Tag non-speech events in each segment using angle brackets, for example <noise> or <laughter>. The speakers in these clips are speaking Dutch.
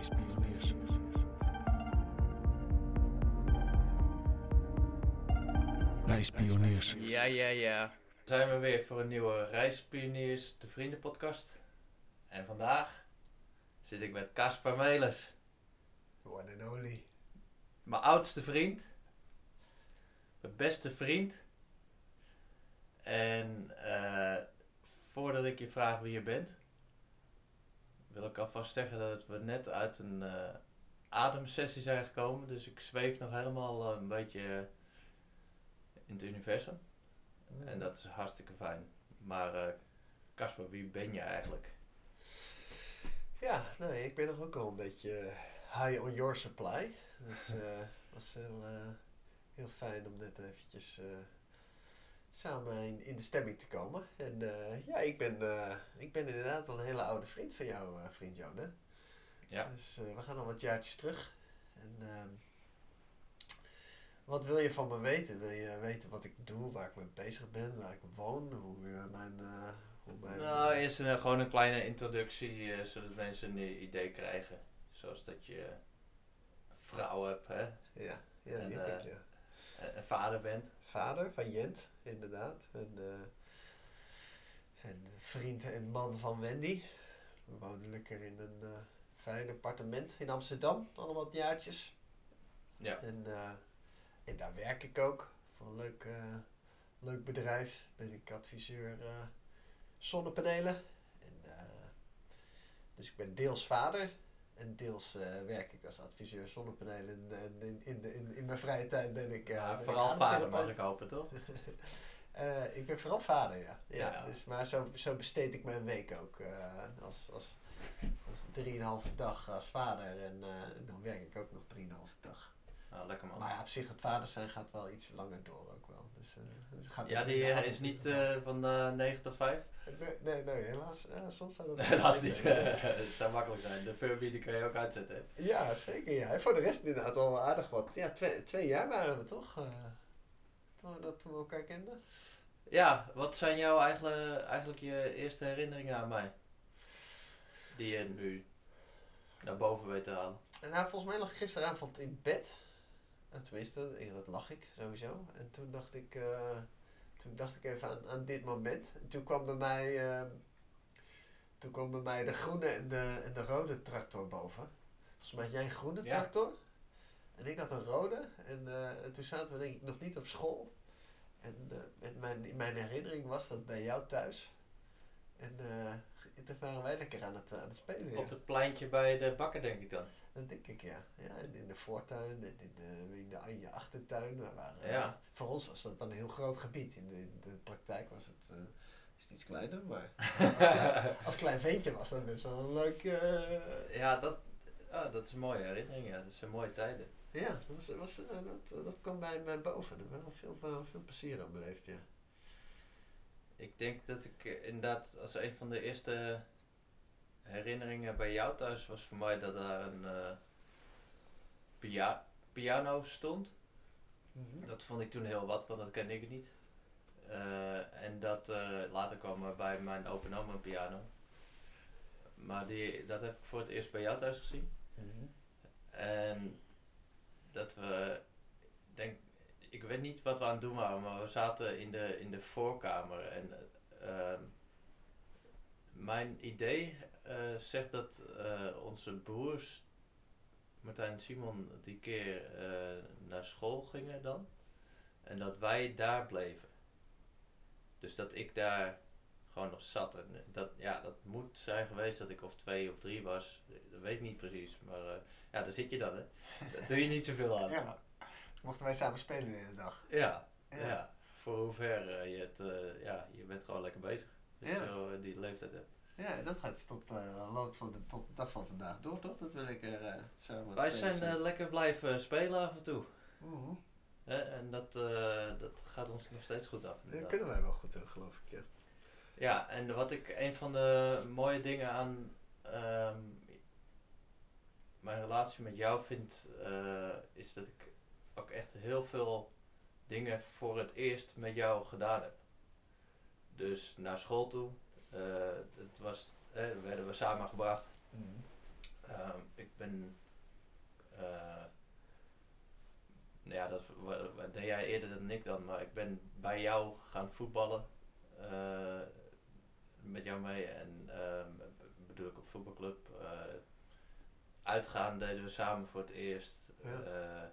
Reispioniers. Reispioniers. Ja, ja, ja. Zijn we weer voor een nieuwe Reispioniers de Vrienden podcast. En vandaag zit ik met Caspar Melis, One and only. mijn oudste vriend, mijn beste vriend. En eh, voordat ik je vraag wie je bent, wil ik alvast zeggen dat we net uit een eh, ademsessie zijn gekomen. Dus ik zweef nog helemaal eh, een beetje in het universum. En dat is hartstikke fijn. Maar eh, Casper, wie ben je eigenlijk? Ja, nee, ik ben nog ook al een beetje high on your supply. Dus het <laughs> was heel, eh, heel fijn om net eventjes eh, samen in, in de stemming te komen. En eh, ja, ik ben, eh, ik ben inderdaad al een hele oude vriend van jou, eh, vriend Jonen. Ja. Dus we gaan al wat jaartjes terug. En ehm, wat wil je van me weten? Wil je weten wat ik doe, waar ik mee bezig ben, waar ik woon, hoe mijn... hoe mijn Nou, eerst een, gewoon een kleine introductie, zodat mensen een idee krijgen. Zoals dat je een vrouw hebt, hè? Ja, ja En, die heb ik, ja. En vader bent. Vader van Jent, inderdaad. En, eh, en vriend en man van Wendy. We wonen lekker in een eh, fijn appartement in Amsterdam, al wat jaartjes. Ja. En, eh, en daar werk ik ook. Voor een leuk, eh, leuk bedrijf ben ik adviseur eh, zonnepanelen. En, eh, dus ik ben deels vader en deels eh, werk ik als adviseur zonnepanelen. En, in, in, de, in, in mijn vrije tijd ben ik... Ja, ben ik vooral vader mag <laughs> ik hopen, toch? <laughs> Eh, ik ben vooral vader, ja. ja, Ja. Dus, maar zo, zo besteed ik mijn week ook. als, als, als drieënhalve dag als vader. En dan werk ik ook nog drieënhalve dag. Nou, lekker man. Maar ja, op zich het vader zijn gaat wel iets langer door ook. Dus, eh, dus gaat Ja, die eh, is niet eh, van eh 9 tot 5. Nee, nee, nee, helaas. soms zou dat <laughs> Helaas niet. <laughs> Het zou makkelijk zijn. De Furby die kan je ook uitzetten. hè? Ja, zeker. Ja. En voor de rest inderdaad al aardig wat. Ja, twee, twee jaar waren we toch? toen, we, dat, toen we elkaar kenden. Ja, wat zijn jouw eigenlijk, eigenlijk je eerste herinneringen aan mij? Die je nu naar boven weet te halen. En nou, volgens mij ik gisteravond in bed. Tenminste, dat lag ik sowieso. En toen dacht ik, eh, toen dacht ik even aan, aan dit moment. En toen kwam bij mij, eh, toen kwam bij mij de groene en de, en de rode tractor boven. Volgens mij had jij een groene Ja. tractor. En ik had een rode. En eh, toen zaten we denk ik nog niet op school. En en mijn, in mijn herinnering was dat bij jou thuis. En toen waren wij lekker aan het, aan het spelen. Op het pleintje bij de bakker, denk ik dan. Dat denk ik, ja. ja en in de voortuin en in de, in de, in je achtertuin. Waren, Ja. eh, voor ons was dat dan een heel groot gebied. In de, in de praktijk was het, eh, is het iets kleiner, maar <laughs> als klein, als klein ventje was dat best wel een leuk... eh, Ja, dat, ah, dat is een mooie herinnering. Ja. Dat zijn mooie tijden. ja, dat, was, was, dat, dat kwam bij mij boven. Daar ben ik veel, veel, veel plezier aan beleefd, ja. Ik denk dat ik inderdaad als een van de eerste herinneringen bij jou thuis was voor mij dat daar een eh, pia piano stond. Dat vond ik toen heel wat, want dat kende ik niet. Eh, en dat eh, later kwam er bij mijn open oma een piano. Maar die, dat heb ik voor het eerst bij jou thuis gezien. Mhm. En dat we, denk, ik weet niet wat we aan het doen waren, maar we zaten in de, in de voorkamer. En eh, ehm, mijn idee eh, zegt dat eh, onze broers, Martijn en Simon, die keer eh, naar school gingen dan. En dat wij daar bleven. Dus dat ik daar gewoon nog zat. En dat, ja, dat moet zijn geweest dat ik of twee of drie was. Dat weet ik niet precies. Maar ja, daar zit je dan, hè. Daar <laughs> doe je niet zoveel aan. Ja, mochten wij samen spelen de hele dag. Ja, ja. Ja. Voor hoever je het, ja, je bent gewoon lekker bezig. Je Ja. zo die leeftijd hebt. Ja, dat gaat tot uh, loopt van de, tot de dag van vandaag door, toch? Dat wil ik er eh samen Wij zijn eh, lekker blijven spelen af en toe. Mhm. En dat, eh, dat gaat ons nog steeds goed af. Dat inderdaad. kunnen wij wel goed, doen, geloof ik, ja. Ja, en wat ik een van de mooie dingen aan ehm, mijn relatie met jou vind, eh, is dat ik ook echt heel veel dingen voor het eerst met jou gedaan heb. Dus naar school toe, eh, het was, eh, werden we samengebracht. Ehm, ik ben. eh, nou ja, dat deed jij eerder dan ik dan, maar ik ben bij jou gaan voetballen. eh, met jou mee en b- bedoel ik op voetbalclub. eh, uitgaan deden we samen voor het eerst. Ja. Eh,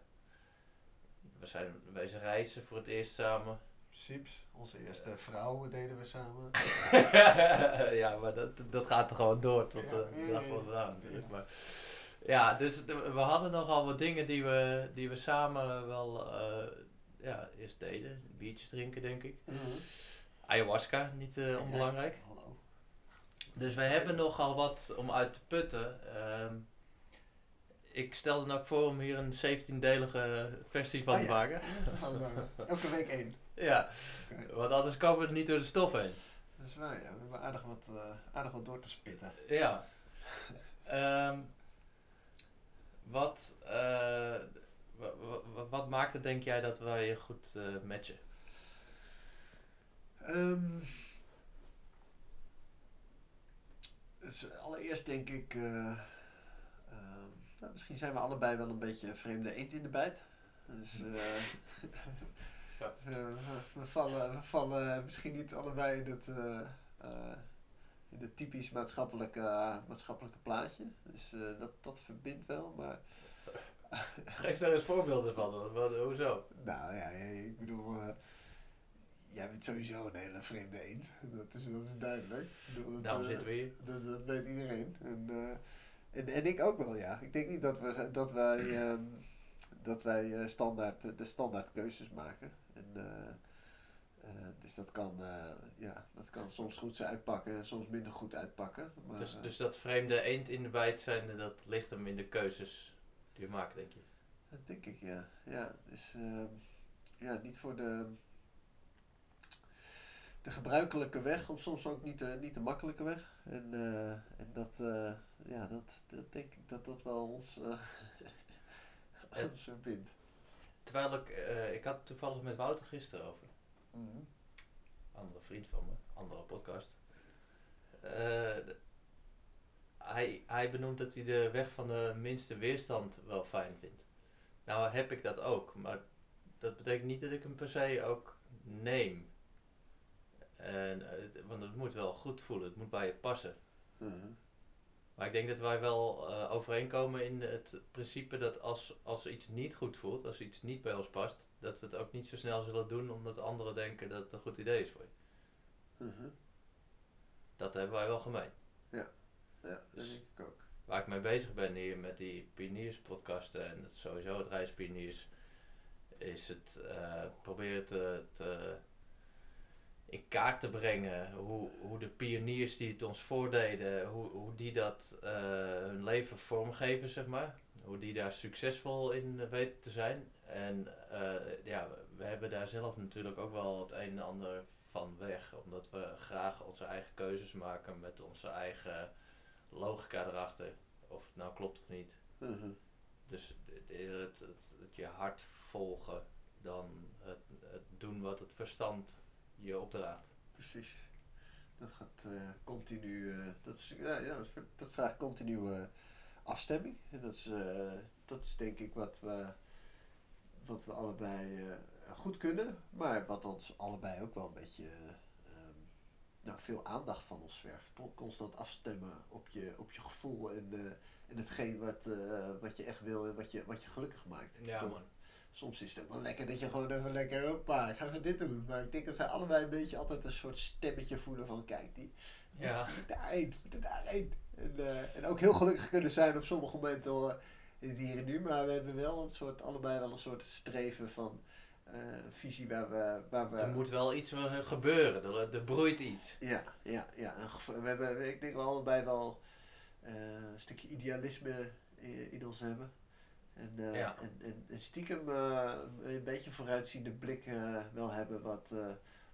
we zijn wezen reizen voor het eerst samen. Sips, onze eerste vrouw deden we samen. <laughs> ja, maar dat, dat gaat er gewoon door tot de ja, dag van vandaag natuurlijk. ja. Maar, ja, dus de- we hadden nogal wat dingen die we, die we samen wel eh, ja, eerst deden. Biertjes drinken, denk ik. Ayahuasca, niet eh, onbelangrijk. Hallo. Dus we hebben nogal wat om uit te putten. Ehm, ik stelde dan ook voor om hier een 17-delige versie van te maken. Eh, elke week één. Ja, want anders komen we er niet door de stof heen. Dat is waar, ja. We hebben aardig wat, eh, aardig wat door te spitten. Ja. Ehm, wat, eh, wa- wa- wa- wat maakt het, denk jij, dat wij goed eh, matchen? Ehm, dus allereerst denk ik, eh, ehm, nou, misschien zijn we allebei wel een beetje vreemde eend in de bijt. Dus <laughs> <laughs> Ja. eh, we, we vallen, we vallen misschien niet allebei in het, eh, eh, in het typisch maatschappelijke, maatschappelijke plaatje. Dus dat, dat verbindt wel, maar <laughs> Geef daar eens voorbeelden van. Hoezo? Nou ja, ik bedoel, jij bent sowieso een hele vreemde eend. Dat is, dat is duidelijk. Bedoel, dat, Daarom zitten we hier. Dat, dat weet iedereen. En, en, en ik ook wel, ja. Ik denk niet dat, we, dat wij, ehm, dat wij standaard, de standaard keuzes maken. En, eh, eh, dus dat kan, eh, ja, dat kan soms goed uitpakken en soms minder goed uitpakken. Maar, Dus, dus dat vreemde eend in de bijt zijn, dat ligt hem in de keuzes die we maken, denk je? Dat denk ik, ja. Ja, dus ehm, ja, niet voor de, de gebruikelijke weg, of soms ook niet de, niet de makkelijke weg. En, en dat, ja, dat, dat denk ik dat dat wel ons, <laughs> ons verbindt. Terwijl ik, eh, ik had het toevallig met Wouter gisteren over. andere vriend van me, andere podcast. Eh, hij, hij benoemt dat hij de weg van de minste weerstand wel fijn vindt. Nou heb ik dat ook, maar dat betekent niet dat ik hem per se ook neem. En, eh, want het moet wel goed voelen, het moet bij je passen. Mhm. Maar ik denk dat wij wel eh, overeenkomen in het principe dat als, als iets niet goed voelt, als iets niet bij ons past, dat we het ook niet zo snel zullen doen omdat anderen denken dat het een goed idee is voor je. Mhm. Dat hebben wij wel gemeen. Ja, dat Dus- denk ik ook. Waar ik mee bezig ben hier met die pioniers podcasten en het, sowieso het reispioniers, is het eh, proberen te, te in kaart te brengen hoe, hoe de pioniers die het ons voordeden, hoe, hoe die dat eh, hun leven vormgeven, zeg maar. Hoe die daar succesvol in weten te zijn. En eh, ja, we hebben daar zelf natuurlijk ook wel het een en ander van weg. Omdat we graag onze eigen keuzes maken met onze eigen logica erachter. Of het nou klopt of niet. Mhm. Dus eerder het, het, het je hart volgen dan het, het doen wat het verstand je opdraagt. Precies. Dat gaat eh, continu, eh, dat, is, ja, ja, dat, vraagt continu eh, afstemming. En dat is, dat is denk ik wat we, wat we allebei goed kunnen, maar wat ons allebei ook wel een beetje ehm, nou, veel aandacht van ons vergt. Con- Constant afstemmen op je, op je gevoel en, eh, en hetgeen wat, wat je echt wil en wat je, wat je gelukkig maakt. Ja, man. Soms is het ook wel lekker dat je gewoon even lekker, hoppa, ik ga even dit doen. Maar ik denk dat wij allebei een beetje altijd een soort stemmetje voelen van, kijk, die Ja. moet daarheen, moet daarheen. En, eh, en ook heel gelukkig kunnen zijn op sommige momenten hoor, in het hier en nu. Maar we hebben wel een soort, allebei wel een soort streven van eh, visie waar we... Waar we Er moet wel iets eh, gebeuren, er, er broeit iets. ja, ja, ja. We hebben, ik denk we allebei wel een stukje idealisme in, in ons hebben. En, Ja. en, en, stiekem eh, een beetje vooruitziende blik eh, wel hebben wat,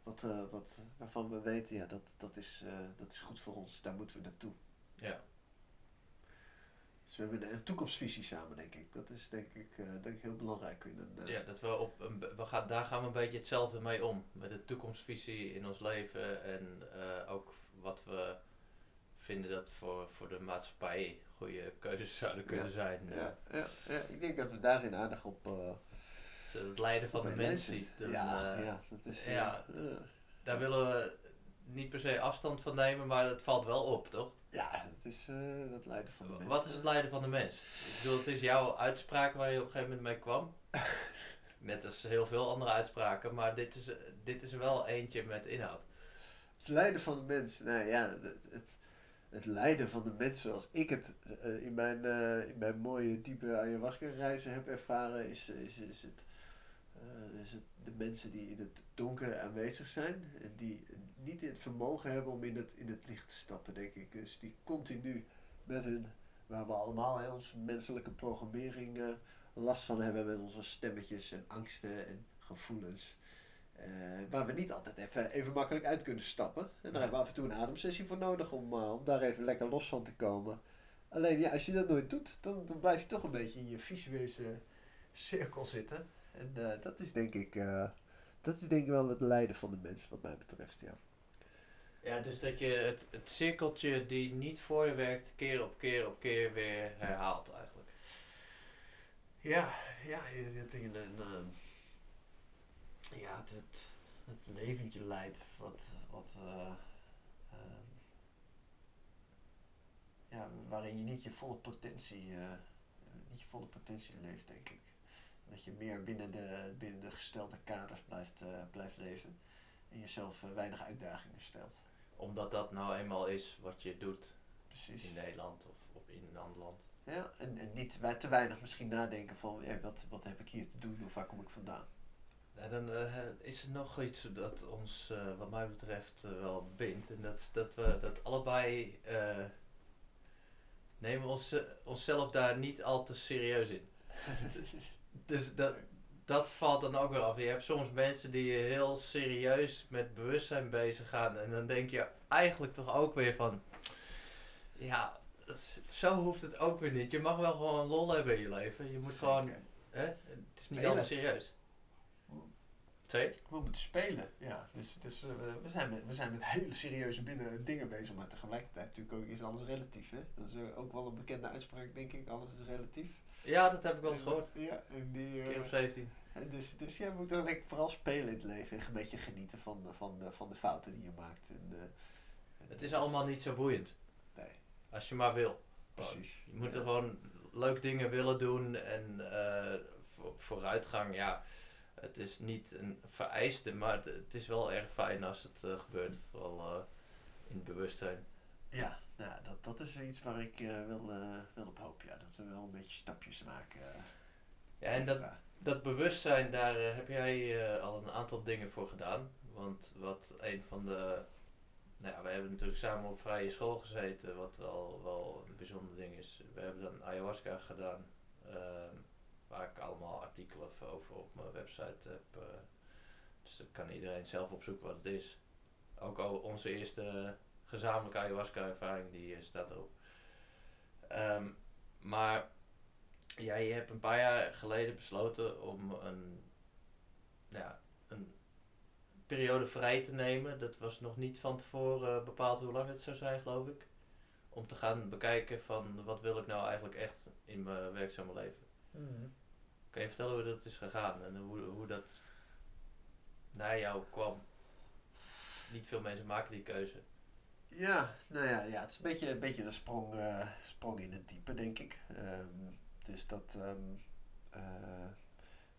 wat, wat, waarvan we weten, ja, dat, dat, is, dat is goed voor ons, daar moeten we naartoe. Ja. Dus we hebben een, toekomstvisie samen, denk ik. Dat is denk ik, denk ik heel belangrijk. In een, Ja, dat we op een, we gaan, daar gaan we een beetje hetzelfde mee om. Met de toekomstvisie in ons leven en ook wat we vinden dat voor, voor de maatschappij goede keuzes zouden kunnen Ja. zijn. Ja, ja, ja, ik denk dat we daarin aardig op... eh, Het lijden van de mens mensen- ziet. dan, ja, eh, ja, dat is... ja. Daar willen we niet per se afstand van nemen, maar het valt wel op, toch? ja, dat is eh dat lijden van de mens. Wat is het lijden van de mens? Ik bedoel, het is jouw uitspraak waar je op een gegeven moment mee kwam. <laughs> Net als heel veel andere uitspraken, maar dit is, dit is er wel eentje met inhoud. Het lijden van de mens. Nou ja, het, het, het lijden van de mens zoals ik het eh, in, mijn, eh, in mijn mooie diepe ayahuasca reizen heb ervaren, is, is, is, het, eh, is het de mensen die in het donker aanwezig zijn en die niet het vermogen hebben om in het, in het licht te stappen, denk ik. Dus die continu met hun, waar we allemaal hè, onze menselijke programmering last van hebben met onze stemmetjes en angsten en gevoelens. Eh, waar we niet altijd even, even makkelijk uit kunnen stappen. En daar hebben we af en toe een ademsessie voor nodig om, eh, om daar even lekker los van te komen. Alleen ja, als je dat nooit doet, dan, dan blijf je toch een beetje in je visueuze cirkel zitten. En eh, dat is denk ik, dat is denk ik wel het lijden van de mens wat mij betreft, ja. Ja, dus dat je het, het cirkeltje die niet voor je werkt, keer op keer op keer weer herhaalt eigenlijk. Ja, ja, je het in een, ja, het, het, het leventje leidt wat, wat eh, ehm, ja, waarin je niet je volle potentie, eh, niet je volle potentie leeft, denk ik. Dat je meer binnen de, binnen de gestelde kaders blijft, eh, blijft leven en jezelf weinig uitdagingen stelt. Omdat dat nou eenmaal is wat je doet Precies. in Nederland of, of in een ander land. Ja, en, en niet te weinig misschien nadenken van ja, wat, wat heb ik hier te doen of waar kom ik vandaan. Nou, dan eh, is er nog iets dat ons, eh, wat mij betreft, eh, wel bindt. En dat is dat we dat allebei nemen ons, onszelf daar niet al te serieus in. <laughs> dus dat, dat valt dan ook weer af. Je hebt soms mensen die heel serieus met bewustzijn bezig gaan. En dan denk je eigenlijk toch ook weer van... Ja, zo hoeft het ook weer niet. Je mag wel gewoon lol hebben in je leven. Je moet gewoon... Hè? Het is niet allemaal serieus. Je? We moeten spelen, ja. Dus, dus eh, we, zijn met, we zijn met hele serieuze binnen dingen bezig, maar tegelijkertijd natuurlijk ook is alles relatief. Hè? Dat is eh, ook wel een bekende uitspraak, denk ik. Alles is relatief. Ja, dat heb ik wel eens gehoord. Ja, en die, keer eh, 17. en dus, dus ja, dan denk ik vooral spelen in het leven en een beetje genieten van, de- van, de, van de fouten die je maakt. En, eh, Het is allemaal niet zo boeiend. Nee, Als je maar wil. precies. Je moet Ja. er gewoon leuk dingen willen doen en eh, voor, vooruitgang, ja. Het is niet een vereiste, maar het, het is wel erg fijn als het eh, gebeurt. Vooral eh, in het bewustzijn. Ja, nou, dat, dat is iets waar ik eh, wel, eh, wel op hoop. Ja, dat we wel een beetje stapjes maken. Ja, en dat, elkaar. dat bewustzijn, daar heb jij al een aantal dingen voor gedaan. Want wat een van de. Nou ja, we hebben natuurlijk samen op vrije school gezeten, wat wel, wel een bijzonder ding is. We hebben dan ayahuasca gedaan, ehm, waar ik allemaal artikelen over op mijn website heb. eh, dus dan kan iedereen zelf opzoeken wat het is. Ook al onze eerste gezamenlijke ayahuasca-ervaring, die eh, staat erop. Ehm, maar ja, je hebt een paar jaar geleden besloten om een, nou ja, een periode vrij te nemen. Dat was nog niet van tevoren bepaald hoe lang het zou zijn, geloof ik. Om te gaan bekijken van wat wil ik nou eigenlijk echt in mijn werkzame leven. Kan je vertellen hoe dat is gegaan en hoe, hoe dat naar jou kwam? Niet veel mensen maken die keuze. Ja, nou ja, ja het is een beetje, een, beetje een sprong, eh, sprong in het diepe, denk ik. Ehm, dus dat, ehm, eh,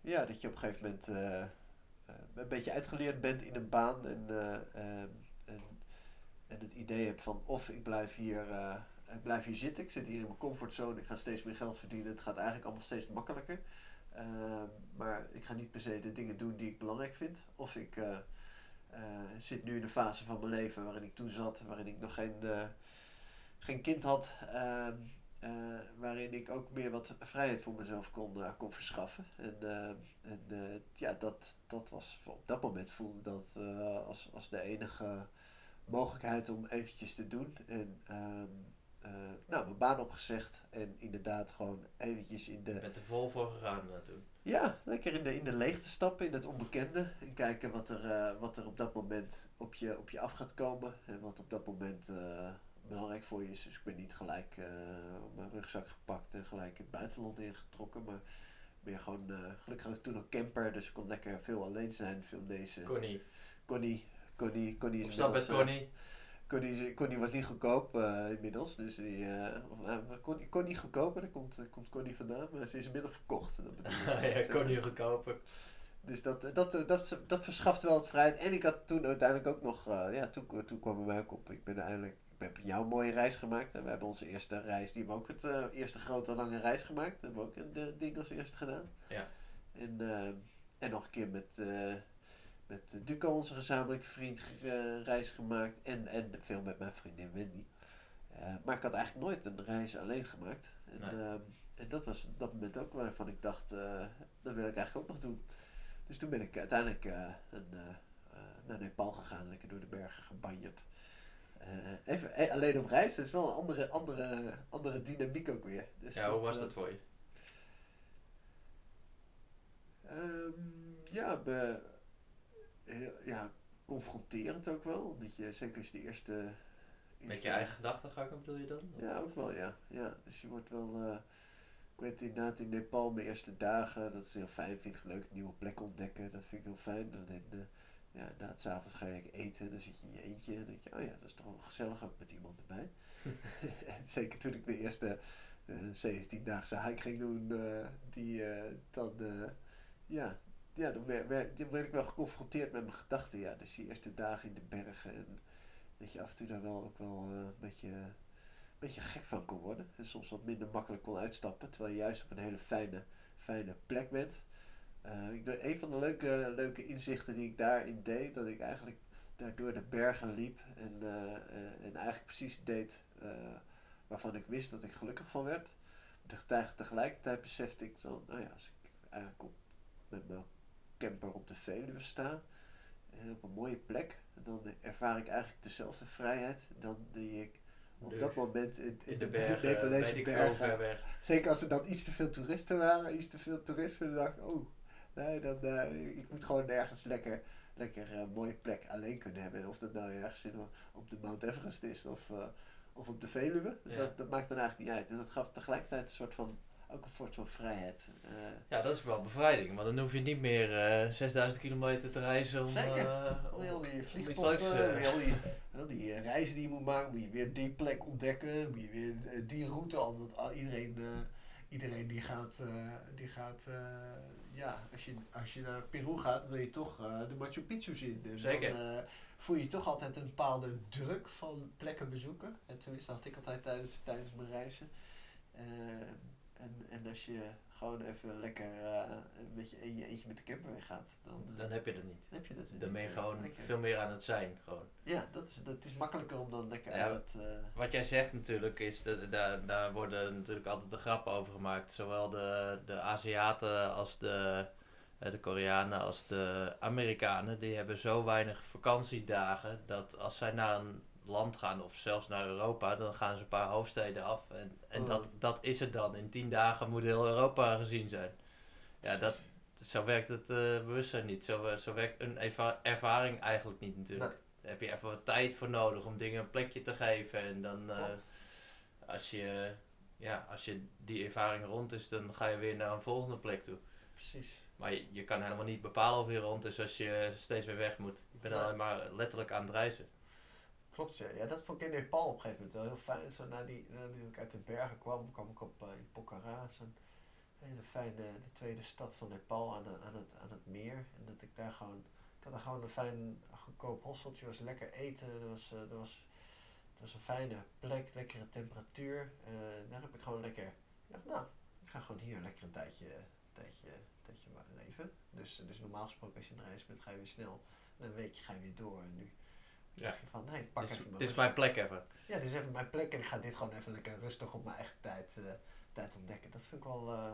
ja, dat je op een gegeven moment eh, een beetje uitgeleerd bent in een baan en, eh, ehm, en, en het idee hebt van of ik blijf hier, ik blijf hier zitten, ik zit hier in mijn comfortzone, ik ga steeds meer geld verdienen, het gaat eigenlijk allemaal steeds makkelijker. Ehm, maar ik ga niet per se de dingen doen die ik belangrijk vind. Of ik eh, eh, zit nu in een fase van mijn leven waarin ik toen zat, waarin ik nog geen, eh, geen kind had. ehm, eh, waarin ik ook meer wat vrijheid voor mezelf kon, eh, kon verschaffen. En, eh, en eh, ja, dat, dat was op dat moment voelde dat eh, als, als de enige mogelijkheid om eventjes te doen. En eh, nou, mijn baan opgezegd en inderdaad gewoon eventjes in de, Je bent er vol voor gegaan toen. ja, lekker in de, in de leegte stappen, in het onbekende. En kijken wat er, eh, wat er op dat moment op je, op je af gaat komen. En wat op dat moment, eh, belangrijk voor je is. Dus ik ben niet gelijk op mijn rugzak gepakt en gelijk het buitenland ingetrokken. Maar meer gewoon, gelukkig had ik toen ook camper, dus ik kon lekker veel alleen zijn. Veel deze. Connie. Connie, Connie, Connie is Connie? Connie, Connie was niet goedkoop eh, inmiddels. Dus die, nou, Connie, Connie goedkoper, daar komt, komt Connie vandaan. Maar ze is inmiddels verkocht. Dat bedoel ik. <laughs> ja, Dus, Connie goedkoper. dus dat, dat, dat, dat, dat verschaft wel wat vrijheid. En ik had toen uiteindelijk ook nog, ja, toen, toen kwam bij mij ook op. Ik ben uiteindelijk, ik heb jou een mooie reis gemaakt. En we hebben onze eerste reis, die hebben we ook het eerste grote lange reis gemaakt. hebben we ook een ding als eerste gedaan. Ja. En, en nog een keer met, met Duco, onze gezamenlijke vriend, eh, reis gemaakt. En, en veel met mijn vriendin Wendy. Eh, maar ik had eigenlijk nooit een reis alleen gemaakt. En, Nee. ehm, en dat was op dat moment ook waarvan ik dacht, eh, dat wil ik eigenlijk ook nog doen. Dus toen ben ik uiteindelijk eh, een, eh, eh, naar Nepal gegaan, lekker door de bergen gebanjerd. Eh, even eh, alleen op reis, dat is wel een andere, andere, andere dynamiek ook weer. Dus Ja, hoe was eh, dat voor je? Ehm, ja, be, heel- ja, confronterend ook wel. Omdat je, zeker als je de eerste... Met je eigen gedachtegang bedoel je dan? Ja, ook wel, ja. ja. Dus je wordt wel... eh, ik weet inderdaad in Nepal mijn eerste dagen, dat is heel fijn, vind ik leuk, nieuwe plekken ontdekken, dat vind ik heel fijn. En, dan, eh, ja, inderdaad, s'avonds ga je eten, dan zit je in je eentje en dan denk je, oh ja, dat is toch wel gezellig ook met iemand erbij. <laughs> <laughs> Zeker toen ik de eerste eh 17-daagse hike ging doen, eh, die eh, dan, eh, ja, ja, dan werd, ik wel geconfronteerd met mijn gedachten. Ja, dus die eerste dagen in de bergen en dat je af en toe daar wel ook wel eh, een beetje, een beetje gek van kon worden. En soms wat minder makkelijk kon uitstappen, terwijl je juist op een hele fijne, fijne plek bent. Eh, ik, een van de leuke, leuke inzichten die ik daarin deed, dat ik eigenlijk daar door de bergen liep en, eh, en eigenlijk precies deed waarvan ik wist dat ik gelukkig van werd. Tegelijkertijd besefte ik dan, nou ja, als ik eigenlijk op, met mijn camper op de Veluwe sta en op een mooie plek, dan ervaar ik eigenlijk dezelfde vrijheid dan die ik op Dus dat moment in, in, In de Nepalese bergen. Zeker als er dan iets te veel toeristen waren, iets te veel toerisme, dan dacht ik, oh, nee, dan, eh, ik moet gewoon ergens lekker, lekker eh, mooie plek alleen kunnen hebben. En of dat nou ergens in, op de Mount Everest is of, eh, of op de Veluwe, Ja. dat, dat maakt dan eigenlijk niet uit. En dat gaf tegelijkertijd een soort van, ook een soort van vrijheid. Eh, Ja, dat is wel bevrijding, want dan hoef je niet meer eh 6000 kilometer te reizen om, Zeker. eh, om, Al die vliegtochten, eh, al die, al die eh, reizen die je moet maken, moet je weer die plek ontdekken, moet je weer eh, die route al. Want iedereen, eh, iedereen die gaat, eh, die gaat eh, ja, als je, als je naar Peru gaat, wil je toch eh, de Machu Picchu zien. En Zeker. Dan eh, voel je toch altijd een bepaalde druk van plekken bezoeken. En tenminste had ik altijd tijdens, tijdens mijn reizen. Eh, en, en als je gewoon even lekker eh, met je, in je eentje met de camper weggaat, dan, eh, dan heb je dat niet. dan heb je dat Dan niet, ben je eh, gewoon lekker. veel meer aan het zijn. Gewoon. Ja, dat is, dat is makkelijker om dan lekker Ja, uit eh, Wat jij zegt natuurlijk is, dat, daar, daar worden natuurlijk altijd de grappen over gemaakt. Zowel de, de Aziaten als de, de Koreanen als de Amerikanen. Die hebben zo weinig vakantiedagen dat als zij naar een land gaan of zelfs naar Europa, dan gaan ze een paar hoofdsteden af. En, en Oh. dat, dat is het dan. In tien dagen moet heel Europa gezien zijn. Ja, dat, zo werkt het eh, bewustzijn niet. Zo, eh, zo werkt een ervaring eigenlijk niet natuurlijk. Daar heb je even wat tijd voor nodig om dingen een plekje te geven. En dan eh, als, je, ja, als je die ervaring rond is, dan ga je weer naar een volgende plek toe. precies. Maar je, je kan helemaal niet bepalen of je rond is als je steeds weer weg moet. Je bent Nee. alleen maar letterlijk aan het reizen. Klopt, ja. ja. Dat vond ik in Nepal op een gegeven moment wel heel fijn. Zo die, nadat ik uit de bergen kwam, kwam ik op eh, in Pokhara. Hele fijne, de tweede stad van Nepal aan, de- aan, het, aan het meer. En dat ik daar gewoon, ik had daar gewoon een fijn, goedkoop hosteltje. was lekker eten. Er was, eh, was, was een fijne plek, lekkere temperatuur. Eh, daar heb ik gewoon lekker, ik dacht nou, ik ga gewoon hier lekker een tijdje, tijdje, tijdje leven. Dus, dus normaal gesproken als je een reis bent, ga je weer snel. En een weekje ga je weer door. En nu Ja. dacht je van, nee, ik pak even mijn dit is mijn plek even. Ja, dit is even mijn plek en ik ga dit gewoon even lekker rustig op mijn eigen tijd, eh, tijd ontdekken. Dat vind ik wel. eh,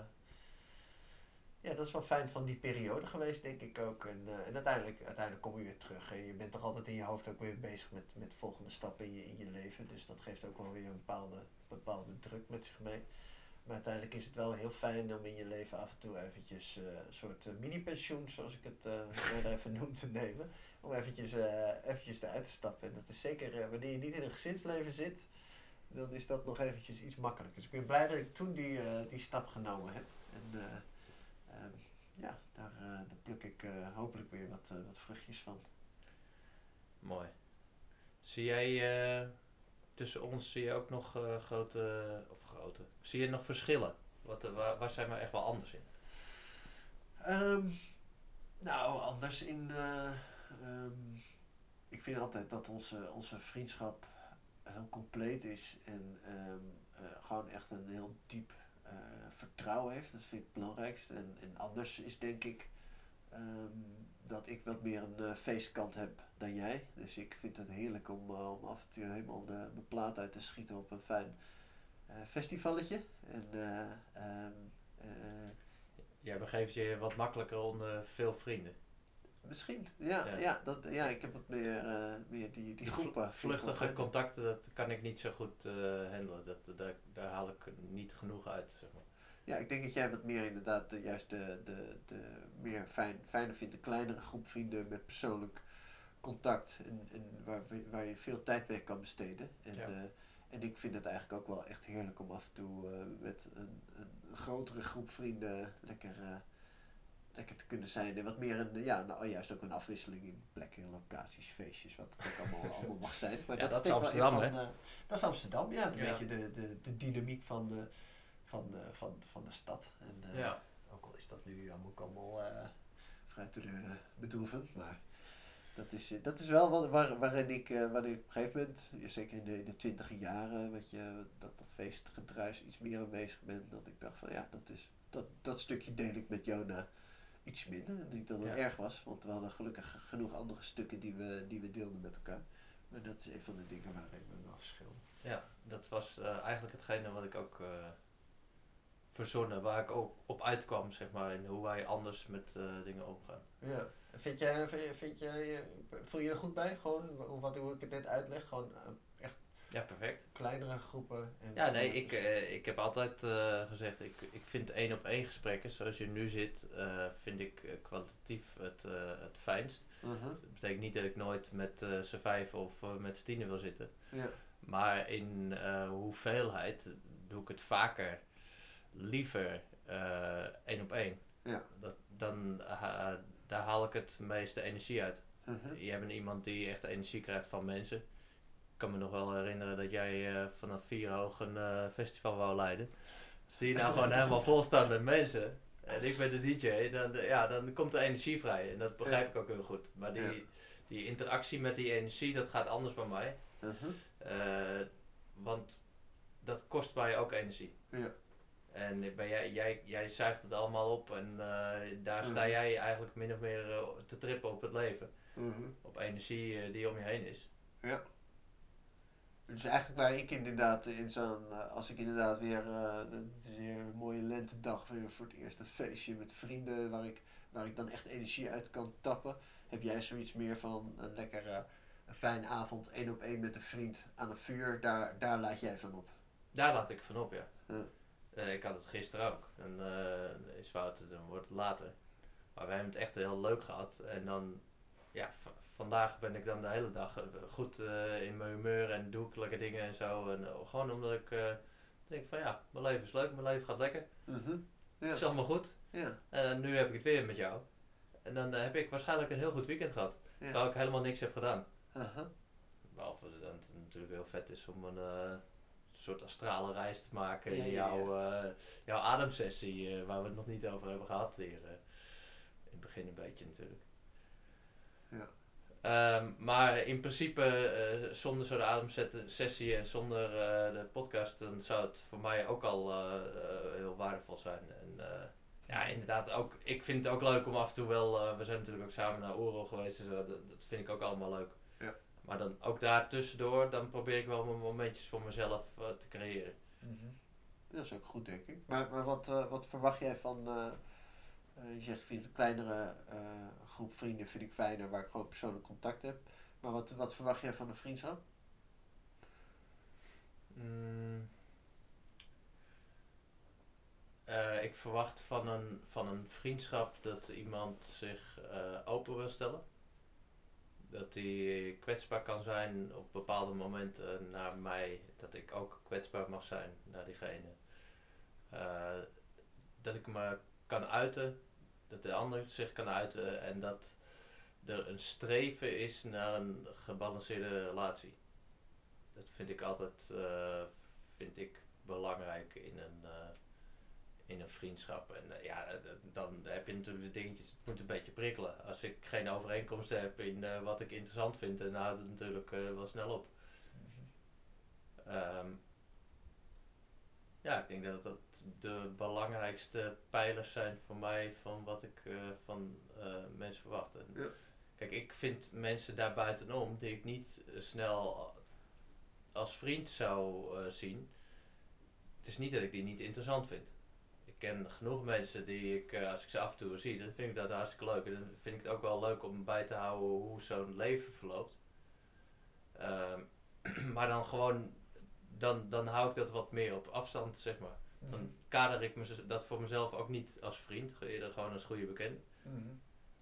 ja, dat is wel fijn van die periode geweest, denk ik ook. En, eh, en uiteindelijk, uiteindelijk kom je weer terug. En je bent toch altijd in je hoofd ook weer bezig met, met volgende stappen in je, in je leven. Dus dat geeft ook wel weer een bepaalde, bepaalde druk met zich mee. Maar uiteindelijk is het wel heel fijn om in je leven af en toe eventjes eh, een soort eh, mini-pensioen, zoals ik het <laughs> uh, even noem, te nemen. Om eventjes, eventjes eruit te stappen. En dat is zeker wanneer je niet in een gezinsleven zit, dan is dat nog eventjes iets makkelijker. Dus ik ben blij dat ik toen die, die stap genomen heb. En eh, ehm, ja, daar, daar pluk ik hopelijk weer wat, wat vruchtjes van. Mooi. Zie jij tussen ons zie je ook nog eh, grote of grote? Zie je nog verschillen? Wat, eh, waar, zijn we echt wel anders in? Ehm, nou, anders in. eh, ehm, ik vind altijd dat onze, onze vriendschap heel compleet is en ehm, eh, gewoon echt een heel diep vertrouwen heeft. Dat vind ik het belangrijkste. En, anders is denk ik dat ik wat meer een eh, feestkant heb dan jij. Dus ik vind het heerlijk om, eh, om af en toe helemaal de, mijn plaat uit te schieten op een fijn eh festivalletje. En eh, ehm, eh, Jij begeeft je wat makkelijker onder veel vrienden. Misschien, ja, Ja. ja. dat, ja, ik heb wat meer, meer die, die Die groepen. vl- vluchtige contacten, dat kan ik niet zo goed handelen. Dat, daar, daar haal ik niet genoeg uit, zeg maar. Ja, ik denk dat jij wat meer inderdaad de, juist de, de, de meer fijn, fijner vindt, een kleinere groep vrienden met persoonlijk contact en, en waar, waar je veel tijd mee kan besteden. En, Ja. eh, en ik vind het eigenlijk ook wel echt heerlijk om af en toe eh, met een, een grotere groep vrienden lekker, eh, lekker te kunnen zijn. En wat meer een, ja, nou, juist ook een afwisseling in plekken, locaties, feestjes, wat het ook allemaal, <laughs> allemaal mag zijn. Maar Ja, dat is Amsterdam, eh, dat is Amsterdam, ja. Een Ja. beetje de, de, de dynamiek van de, van, van, van de stad. En, eh, Ja. Ook al is dat nu ook allemaal eh, vrij te eh, bedroeven. Maar dat is, dat is wel wat, waar, waarin ik, waarin ik op een gegeven moment, zeker in de, in de twintiger jaren, weet je, dat, dat feestgedruis iets meer aanwezig ben. Dat ik dacht van ja, dat, is, dat, dat stukje deel ik met Jona iets minder. En niet dat het Ja. erg was, want we hadden gelukkig genoeg andere stukken die we, die we deelden met elkaar. Maar dat is een van de dingen waarin we me verschillen. Ja, dat was eigenlijk hetgene wat ik ook verzonnen, waar ik ook op uitkwam, zeg maar, in hoe wij anders met eh, dingen omgaan. Ja. Vind jij, vind, jij, eh, voel je er goed bij? Gewoon, hoe- wat, hoe ik het net uitleg, gewoon eh, echt Ja, perfect. kleinere groepen. En, Ja, nee, ik, eh, ik heb altijd gezegd, ik, ik vind één op één gesprekken, zoals je nu zit, vind ik kwalitatief het, het fijnst. Mhm. Dat betekent niet dat ik nooit met z'n vijf of met z'n tienen wil zitten. Ja. Maar in hoeveelheid doe ik het vaker liever eh, één op één. Ja. Dat, dan, eh, daar haal ik het meeste energie uit. Mhm. Jij bent iemand die echt energie krijgt van mensen. Ik kan me nog wel herinneren dat jij eh, vanaf vier hoog een festival wou leiden. Zie je nou gewoon <laughs> helemaal vol staan met mensen. En ik ben de DJ, dan, ja, dan komt er energie vrij. En dat begrijp ik ook heel goed. Maar die, Ja. die interactie met die energie, dat gaat anders bij mij. Mhm. Eh, want dat kost mij ook energie. Ja. En ben jij, jij, jij zuigt het allemaal op en eh, daar sta Mhm. jij eigenlijk min of meer eh, te trippen op het leven. Mhm. Op energie eh, die om je heen is. Ja. Dus eigenlijk waar ik inderdaad in zo'n, als ik inderdaad weer, het is weer een mooie lentedag, weer voor het eerst een feestje met vrienden waar ik, waar ik dan echt energie uit kan tappen. Heb jij zoiets meer van een lekker, eh, een fijne avond, één op één met een vriend aan een vuur, daar, daar laat jij van op. Daar laat ik van op, ja. Ja. Ik had het gisteren ook. En eh is dan wordt het later. Maar we hebben het echt heel leuk gehad. En dan, ja, vandaag ben ik dan de hele dag eh, goed eh, in mijn humeur en doe ik lekker dingen en zo. En gewoon omdat ik denk van ja, mijn leven is leuk, mijn leven gaat lekker. Mhm. Het is Ja. allemaal goed. Ja. En nu heb ik het weer met jou. En dan heb ik waarschijnlijk een heel goed weekend gehad. Ja. Terwijl ik helemaal niks heb gedaan. Behalve dat het natuurlijk heel vet is om een soort astrale reis te maken Ja, in ja, jouw, eh, jouw ademsessie, eh, waar we het nog niet over hebben gehad hier. eh, in het begin een beetje natuurlijk. Ja. Ehm, maar in principe, eh, zonder zo'n ademsessie en zonder de podcast, dan zou het voor mij ook al heel waardevol zijn. En ja, inderdaad, ook, ik vind het ook leuk om af en toe wel, we zijn natuurlijk ook samen naar Oerol geweest dat, dat vind ik ook allemaal leuk. Maar dan ook daar tussendoor, dan probeer ik wel mijn momentjes voor mezelf eh, te creëren. Mhm. Dat is ook goed, denk ik. Maar, maar wat, eh, wat verwacht jij van... eh, eh, je zegt, vind een kleinere eh, groep vrienden vind ik fijner, waar ik gewoon persoonlijk contact heb. Maar wat, wat verwacht jij van een vriendschap? Mm. eh, ik verwacht van een, van een vriendschap dat iemand zich eh, open wil stellen. Dat hij kwetsbaar kan zijn op bepaalde momenten naar mij. Dat ik ook kwetsbaar mag zijn naar diegene. Eh, dat ik me kan uiten. Dat de ander zich kan uiten. En dat er een streven is naar een gebalanceerde relatie. Dat vind ik altijd eh, vind ik belangrijk in een, eh, in een vriendschap. En eh, ja, eh, dan heb je natuurlijk de dingetjes, het moet een beetje prikkelen. Als ik geen overeenkomsten heb in eh, wat ik interessant vind, dan houdt het natuurlijk wel snel op. Ehm, ja, ik denk dat dat de belangrijkste pijlers zijn voor mij van wat ik van mensen verwacht. En Ja. Kijk, ik vind mensen daar buitenom die ik niet snel als vriend zou zien. Het is niet dat ik die niet interessant vind. Ken genoeg mensen die ik, eh, als ik ze af en toe zie, dan vind ik dat hartstikke leuk. En dan vind ik het ook wel leuk om bij te houden hoe zo'n leven verloopt. Ehm, <clears throat> maar dan gewoon, dan, dan hou ik dat wat meer op afstand, zeg maar. Dan kader ik me dat voor mezelf ook niet als vriend, eerder gewoon als goede bekende.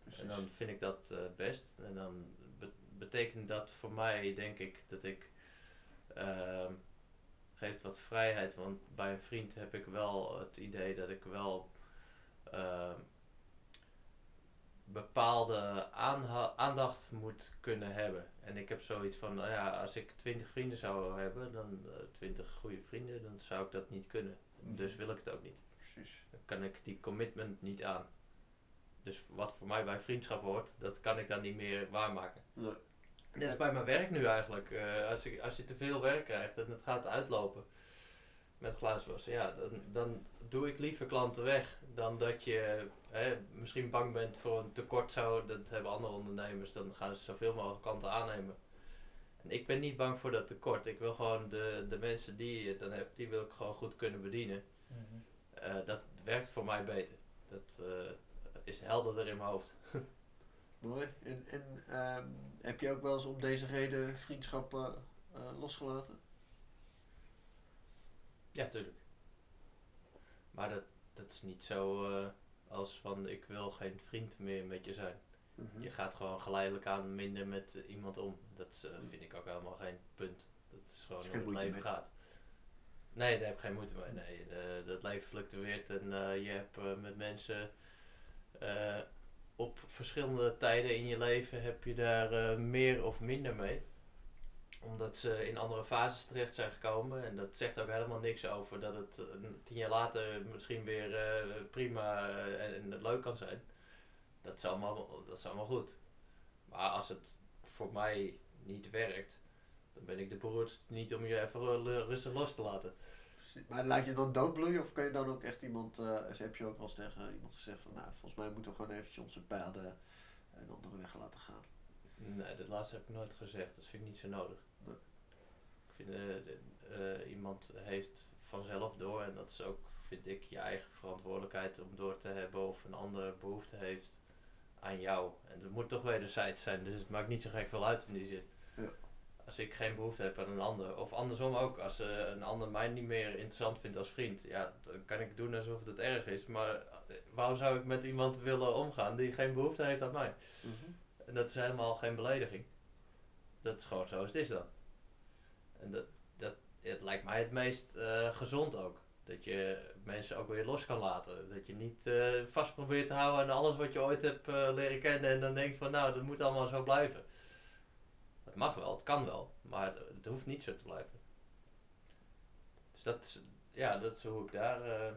Precies. En dan vind ik dat eh, best. En dan be- betekent dat voor mij, denk ik, dat ik. ehm geeft wat vrijheid. Want bij een vriend heb ik wel het idee dat ik wel. ehm, bepaalde aandacht moet kunnen hebben. En ik heb zoiets van, nou ja, als ik twintig vrienden zou hebben, dan twintig goede vrienden, dan zou ik dat niet kunnen. Dus wil ik het ook niet. Precies. Dan kan ik die commitment niet aan. Dus wat voor mij bij vriendschap hoort, dat kan ik dan niet meer waarmaken. Nee. Net als bij mijn werk nu eigenlijk. Eh, als, ik, als je te veel werk krijgt en het gaat uitlopen met glaaswassen, ja, dan, dan doe ik liever klanten weg dan dat je hè, misschien bang bent voor een tekort zou. Dat hebben andere ondernemers, dan gaan ze zoveel mogelijk klanten aannemen. En ik ben niet bang voor dat tekort. Ik wil gewoon de, de mensen die je dan hebt, die wil ik gewoon goed kunnen bedienen. Eh, dat werkt voor mij beter. Dat eh, is helderder in mijn hoofd. <laughs> Mooi. En, en ehm, heb je ook wel eens om deze reden vriendschappen eh, losgelaten? Ja, tuurlijk. Maar dat, dat is niet zo eh, als van ik wil geen vriend meer met je zijn. Mhm. Je gaat gewoon geleidelijk aan minder met iemand om. Dat is, eh, vind ik ook helemaal geen punt. Dat is gewoon hoe het leven mee. gaat. Nee, daar heb ik geen moeite mee. Nee, dat leven fluctueert en je hebt met mensen op verschillende tijden in je leven heb je daar eh, meer of minder mee. Omdat ze in andere fases terecht zijn gekomen. En dat zegt ook helemaal niks over dat het eh, tien jaar later misschien weer eh, prima en, leuk kan zijn. Dat is, allemaal, dat goed. Maar als het voor mij niet werkt, dan ben ik de beroerdste niet om je even ru- rustig los te laten. Precies. Maar laat je dan doodbloeien of kan je dan ook echt iemand, eh, heb je ook wel eens tegen iemand gezegd van nou volgens mij moeten we gewoon eventjes onze paden een andere weg laten gaan. Nee, dat laatste heb ik nooit gezegd. Dat vind ik niet zo nodig. Nee. Ik vind, eh, eh, iemand heeft vanzelf door, en dat is ook, vind ik, je eigen verantwoordelijkheid om door te hebben of een ander behoefte heeft aan jou. En het moet toch wederzijds zijn, dus het maakt niet zo gek veel uit in die zin. Ja. Als ik geen behoefte heb aan een ander, of andersom ook, als eh, een ander mij niet meer interessant vindt als vriend, ja, dan kan ik doen alsof het erg is, maar eh, waarom zou ik met iemand willen omgaan die geen behoefte heeft aan mij? En dat is helemaal geen belediging. Dat is gewoon zo als het is dan. En dat, dat het lijkt mij het meest eh, gezond ook. Dat je mensen ook weer los kan laten. Dat je niet vast probeert te houden aan alles wat je ooit hebt leren kennen. En dan denkt van nou, dat moet allemaal zo blijven. Mag wel, het kan wel. Maar het, het hoeft niet zo te blijven. Dus dat is, ja, dat is hoe ik daar eh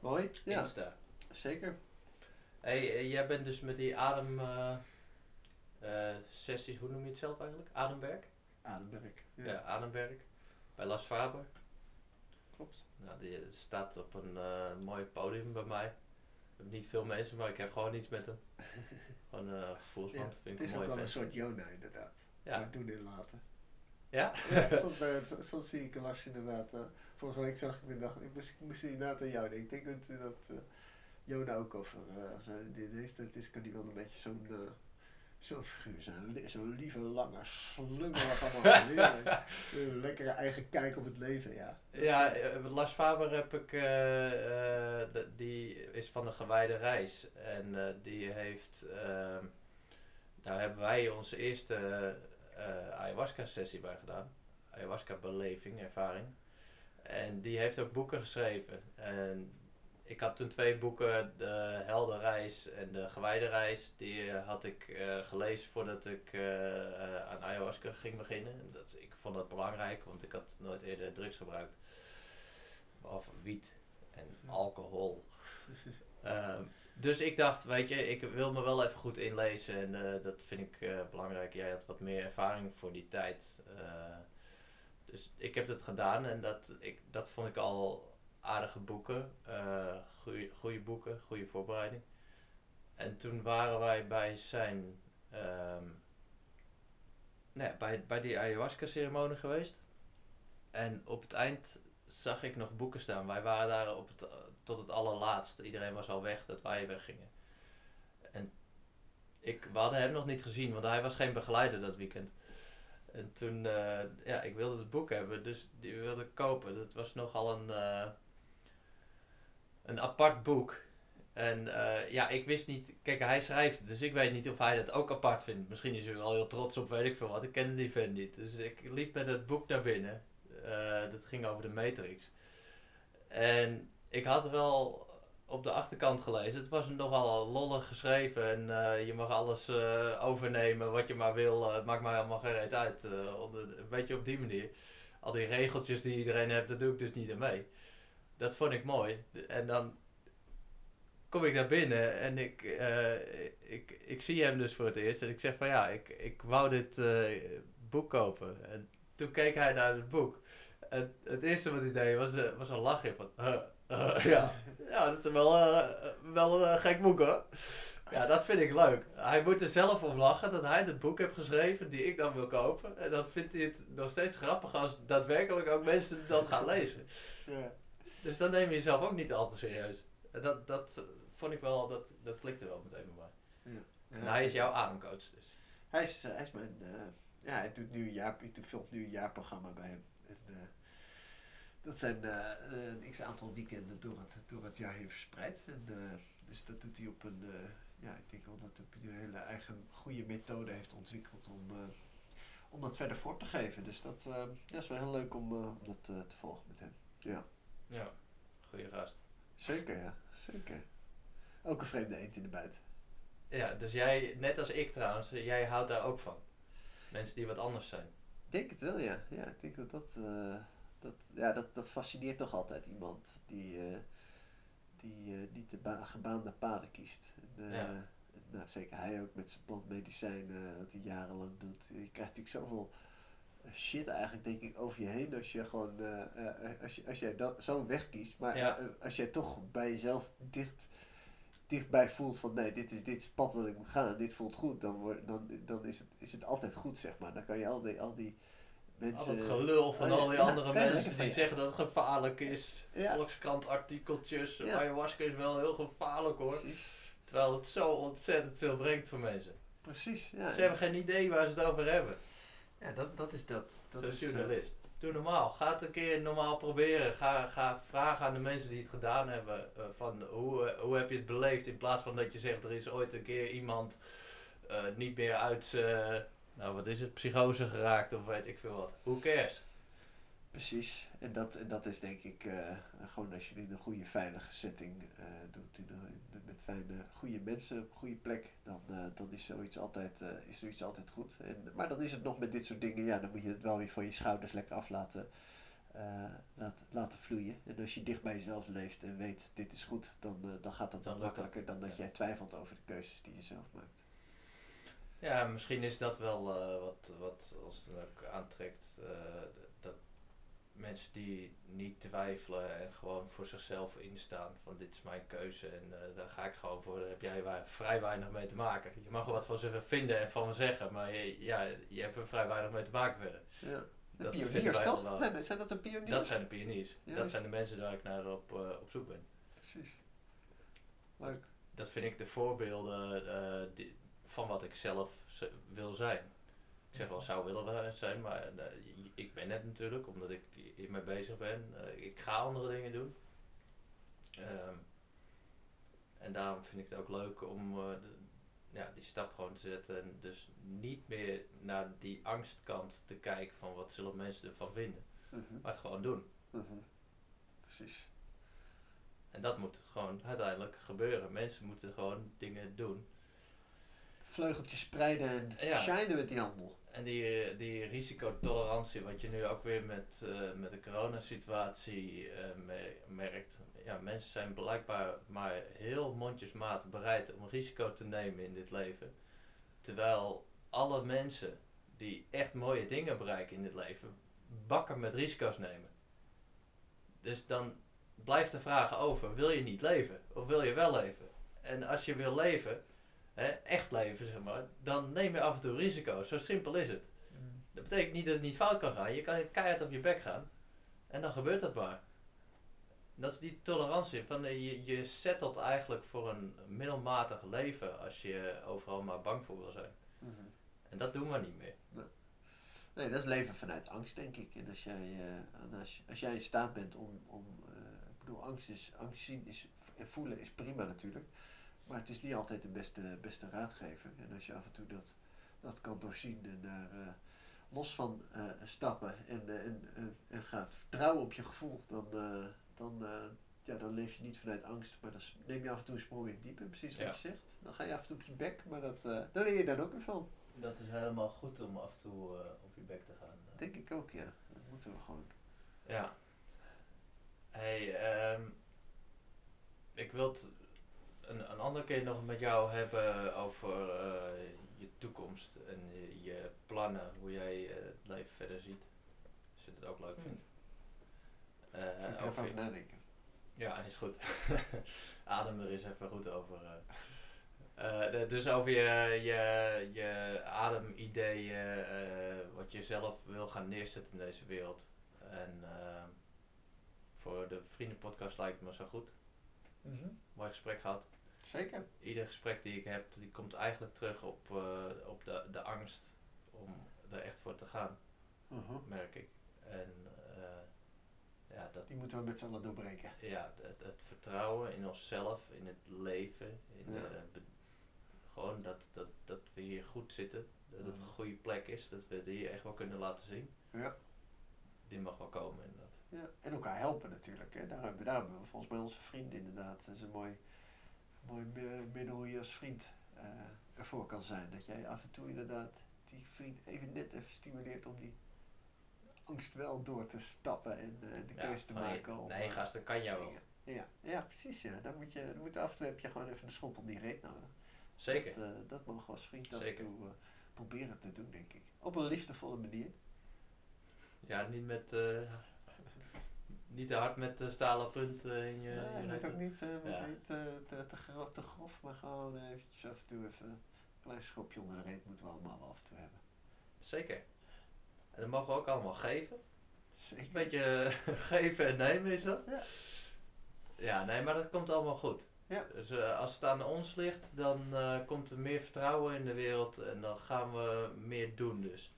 Mooi, ja, sta. zeker. Hey, eh, jij bent dus met die adem eh, sessies, hoe noem je het zelf eigenlijk? Ademwerk? Ademwerk. Ja, ademwerk. Bij Las Faber. klopt. Nou, die staat op een mooi podium bij mij. Ik heb niet veel mensen, maar ik heb gewoon iets met hem. <laughs> Gewoon een uh, vind Het is ook wel een soort Jona inderdaad. Ja. Maar doen en laten. Ja? Ja, soms, eh, soms zie ik Lars inderdaad. eh, vorige week zag ik me dacht, ik moest, ik moest inderdaad aan jou denken. Ik denk dat, dat eh, Jona ook over, als hij dit heeft, het is, kan hij wel een beetje zo'n Zo'n figuur li- Zo'n lieve, lange slungel van <laughs> een lekkere eigen kijk op het leven, ja. Ja, eh, Lars Faber heb ik, eh, eh, die is van de gewijde reis. En die heeft, ehm nou hebben wij onze eerste eh, ayahuasca sessie bij gedaan. Ayahuasca beleving, ervaring. En die heeft ook boeken geschreven. En ik had toen twee boeken, de Heldenreis en de Gewijde Reis. Die eh, had ik eh, gelezen voordat ik eh, aan ayahuasca ging beginnen. En Dat, ik vond dat belangrijk, want ik had nooit eerder drugs gebruikt. Behalve wiet en alcohol. <laughs> Ehm, dus ik dacht, weet je, ik wil me wel even goed inlezen en dat vind ik belangrijk. Jij had wat meer ervaring voor die tijd. dus ik heb het gedaan en dat, ik, dat vond ik al aardige boeken. eh goede boeken, goede voorbereiding. En toen waren wij bij zijn, ehm, nou ja, bij, bij die ayahuasca ceremonie geweest. En op het eind zag ik nog boeken staan. Wij waren daar op het, tot het allerlaatste. Iedereen was al weg dat wij weggingen. En ik, we hadden hem nog niet gezien, want hij was geen begeleider dat weekend. En toen, eh, ja, ik wilde het boek hebben, dus die wilde ik kopen. Dat was nogal een, eh, een apart boek. En eh, ja, ik wist niet, kijk, hij schrijft dus ik weet niet of hij dat ook apart vindt. Misschien is hij wel heel trots op, weet ik veel wat. Ik ken die vent niet. Dus ik liep met het boek naar binnen. Eh, dat ging over de Matrix. En ik had wel op de achterkant gelezen. Het was nogal lollig geschreven en eh, je mag alles overnemen wat je maar wil. Het maakt mij allemaal geen reet uit. een beetje op die manier. Al die regeltjes die iedereen heeft, daar doe ik dus niet aan mee. Dat vond ik mooi. En dan kom ik naar binnen en ik, eh, ik, ik zie hem dus voor het eerst. En ik zeg van ja, ik, ik wou dit eh, boek kopen. En toen keek hij naar het boek. En het eerste wat hij deed was, eh, was een lachje van... "Huh, uh, <laughs> ja. ja, dat is wel, wel een gek boek hoor. Ja, dat vind ik leuk. Hij moet er zelf om lachen dat hij het boek heeft geschreven die ik dan wil kopen. En dan vindt hij het nog steeds grappig als daadwerkelijk ook mensen dat gaan lezen. Ja. Dus dan neem je jezelf ook niet al te serieus. En dat, dat vond ik wel, dat, dat klikte wel meteen bij mij. En hij is jouw ademcoach dus. Hij is, eh, hij is mijn. eh, ja, hij doet nu een jaar, doet- filmt nu een jaarprogramma bij hem. En, eh, dat zijn een x aantal weekenden door het, door het jaar heen verspreid. En, dus dat doet hij op een. ja, ik denk wel dat hij een hele eigen goede methode heeft ontwikkeld om, om dat verder voor te geven. Dus dat, dat is wel heel leuk om, om dat te volgen met hem. Ja, Ja, goede gast. zeker ja, zeker. Ook een vreemde eend in de buit. Ja, dus jij, net als ik trouwens, jij houdt daar ook van. Mensen die wat anders zijn. Ik denk het wel, ja. Ja, ik denk dat dat, eh, dat, ja, dat, dat fascineert toch altijd iemand die, eh, die eh, niet de ba- gebaande paden kiest. En, Ja. en, nou, zeker hij ook met zijn plantmedicijn, eh, wat hij jarenlang doet. Je krijgt natuurlijk zoveel shit eigenlijk, denk ik, over je heen als je gewoon, eh, eh, als, je, als jij dat zo'n weg kiest. Maar Ja. eh, als jij toch bij jezelf dicht dichtbij voelt van nee, dit is, dit is het pad wat ik moet gaan en dit voelt goed, dan, dan, dan is, het, is het altijd goed, zeg maar. Dan kan je al die, al die Al mensen... dat gelul van Oh, ja, al die <laughs> ja, andere mensen die zeggen dat het gevaarlijk is. Volkskrant artikeltjes, ayahuasca is wel heel gevaarlijk hoor. Precies, Terwijl het zo ontzettend veel brengt voor mensen. precies ja. Ze hebben geen idee waar ze het over hebben. Ja, dat, dat is dat. dat Zo'n eh, journalist. Doe normaal. Ga het een keer normaal proberen. Ga, ga vragen aan de mensen die het gedaan hebben. eh, van hoe, eh, hoe heb je het beleefd? In plaats van dat je zegt er is ooit een keer iemand niet meer uit nou wat is het, psychose geraakt of weet ik veel wat. Who cares? Precies, en dat, en dat is denk ik eh, gewoon als je het in een goede veilige setting eh, doet, in een, met fijne, goede mensen op een goede plek, dan, eh, dan is, zoiets altijd, is zoiets altijd goed. En, maar dan is het nog met dit soort dingen, ja, dan moet je het wel weer van je schouders lekker af laten, laten, laten vloeien. En als je dicht bij jezelf leeft en weet, dit is goed, dan, dan gaat dat Dan makkelijker dan dat ja. jij twijfelt over de keuzes die je zelf maakt. Ja, misschien is dat wel wat, wat ons dan ook aantrekt. Mensen die niet twijfelen en gewoon voor zichzelf instaan van dit is mijn keuze en eh, daar ga ik gewoon voor. Daar heb jij wa- vrij weinig mee te maken. Je mag er wat van ze vinden en van zeggen, maar je, ja, je hebt er vrij weinig mee te maken verder. Ja. De Dat pioniers toch? wel, eh, Zijn, zijn dat de pioniers? Dat zijn de pioniers. Ja, dat zijn de mensen waar ik naar op, eh, op zoek ben. Precies. Leuk. Dat vind ik de voorbeelden eh, die, van wat ik zelf wil zijn. Ik zeg wel zou willen we- zijn, maar eh, ik ben het natuurlijk, omdat ik hiermee bezig ben. Eh, ik ga andere dingen doen. Ehm, en daarom vind ik het ook leuk om eh, de- ja, die stap gewoon te zetten. En dus niet meer naar die angstkant te kijken van wat zullen mensen ervan vinden. Mhm, Maar het gewoon doen. mhm. Precies. En dat moet gewoon uiteindelijk gebeuren. Mensen moeten gewoon dingen doen. Vleugeltjes spreiden en Ja. shinen met die handel. En die, die risicotolerantie, wat je nu ook weer met, eh, met de coronasituatie me- merkt. Ja, mensen zijn blijkbaar maar heel mondjesmaat bereid om risico te nemen in dit leven. Terwijl alle mensen die echt mooie dingen bereiken in dit leven, bakken met risico's nemen. Dus dan blijft de vraag over, wil je niet leven? Of wil je wel leven? En als je wil leven, hè, echt leven zeg maar, dan neem je af en toe risico's. Zo simpel is het. Dat betekent niet dat het niet fout kan gaan. Je kan keihard op je bek gaan. En dan gebeurt dat maar. Dat is die tolerantie. Van, eh, je, je settelt eigenlijk voor een middelmatig leven als je overal maar bang voor wil zijn. Mhm. En dat doen we niet meer. Nee, dat is leven vanuit angst, denk ik. En als jij, eh, als, als jij in staat bent om. om eh, ik bedoel, angst, is, angst zien is, en voelen is prima natuurlijk. Maar het is niet altijd de beste, beste raadgever. En als je af en toe dat, dat kan doorzien en daar eh, los van eh, stappen en, eh, en, en, en gaat vertrouwen op je gevoel, dan, eh, dan, ja, dan leef je niet vanuit angst. Maar dan neem je af en toe een sprong in het diepe, precies wat Ja. je zegt. Dan ga je af en toe op je bek, maar dat, eh daar leer je dan ook weer van. Dat is helemaal goed om af en toe eh, op je bek te gaan. Denk ik ook, ja. Dat moeten we gewoon. Ja. Hey, ehm, ik wil het een, een andere keer nog met jou hebben over eh, je toekomst en je, je plannen, hoe jij eh, het leven verder ziet. Als je het ook leuk Hmm. vindt. Ga ik over even je- over nadenken. ja, is goed. <laughs> Adem er eens even goed over. de- dus over je, je, je ademideeën, wat je zelf wil gaan neerzetten in deze wereld. En voor de vriendenpodcast lijkt het me zo goed. Mooi gesprek gehad. Zeker. Ieder gesprek die ik heb, die komt eigenlijk terug op, eh, op de, de angst om er echt voor te gaan, Mhm. merk ik. En eh, ja, dat Die moeten we met z'n allen doorbreken. ja, het, het vertrouwen in onszelf, in het leven, in Ja. de, be- gewoon dat, dat, dat we hier goed zitten, dat het een Mhm. goede plek is, dat we het hier echt wel kunnen laten zien. Ja. Die mag wel komen inderdaad. Ja. En elkaar helpen natuurlijk. Hè. Daar, hebben, daar hebben we volgens mij onze vriend inderdaad. Dat is een mooi, mooi mi- middel hoe je als vriend eh, ervoor kan zijn. Dat jij af en toe inderdaad die vriend even net even stimuleert om die angst wel door te stappen en eh, de Ja, keuze te maken. nee, om, nee, eh, gast, dat kan jou. Ja, ja, precies. Ja. Dan moet je, dan moet af en toe heb je gewoon even een schop op die reet nodig. Zeker. Dat, dat mogen we als vriend af en toe proberen te doen, denk ik. Op een liefdevolle manier. Ja, niet met, niet te hard met de stalen punt eh, in je, nee, je moet ook niet, eh, eh, te, te, gro- te grof, maar gewoon eh, eventjes af en toe even een klein schopje onder de reet moeten we allemaal wel af en toe hebben. Zeker. En dat mogen we ook allemaal geven. Zeker. Een beetje eh, <laughs> geven en nemen is dat. Ja. Ja, nee, maar dat komt allemaal goed. Ja. Dus eh, als het aan ons ligt, dan eh, komt er meer vertrouwen in de wereld en dan gaan we meer doen dus.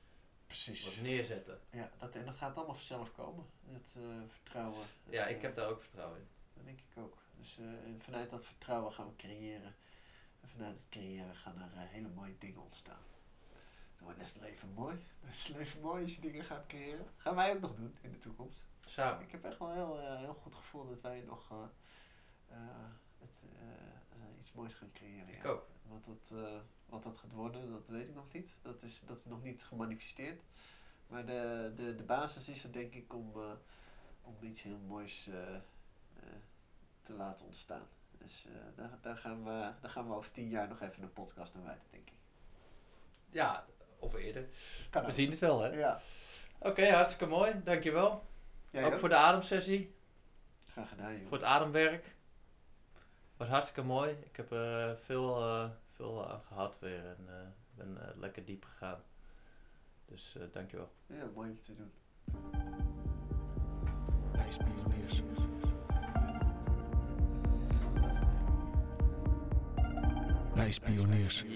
Precies. Wat neerzetten. Ja, dat, en dat gaat allemaal vanzelf komen. Het eh, vertrouwen. Ja, ik eh, heb daar ook vertrouwen in. Dat denk ik ook. Dus eh, vanuit dat vertrouwen gaan we creëren. En vanuit het creëren gaan er hele mooie dingen ontstaan. Dan is het leven mooi. <laughs> Dan is het leven mooi als je dingen gaat creëren. Gaan wij ook nog doen in de toekomst. Samen. Ik heb echt wel heel, eh, heel goed gevoel dat wij nog het, iets moois gaan creëren. Ik ja. ook. Wat dat, wat dat gaat worden, dat weet ik nog niet. Dat is, dat is nog niet gemanifesteerd. Maar de, de, de basis is er denk ik om, eh, om iets heel moois eh, eh, te laten ontstaan. Dus daar, daar, gaan we, daar gaan we over tien jaar nog even een podcast naar wijden, denk ik. Ja, of eerder. Kan We zien het wel, hè? Ja. Oké, hartstikke mooi. Dankjewel. Jij ook ook? voor de ademsessie, Graag gedaan, joh. voor het ademwerk. Was hartstikke mooi. Ik heb veel, eh, veel aan gehad weer en eh, ben eh, lekker diep gegaan. Dus eh dankjewel. Ja, mooi om te doen. Reispioniers.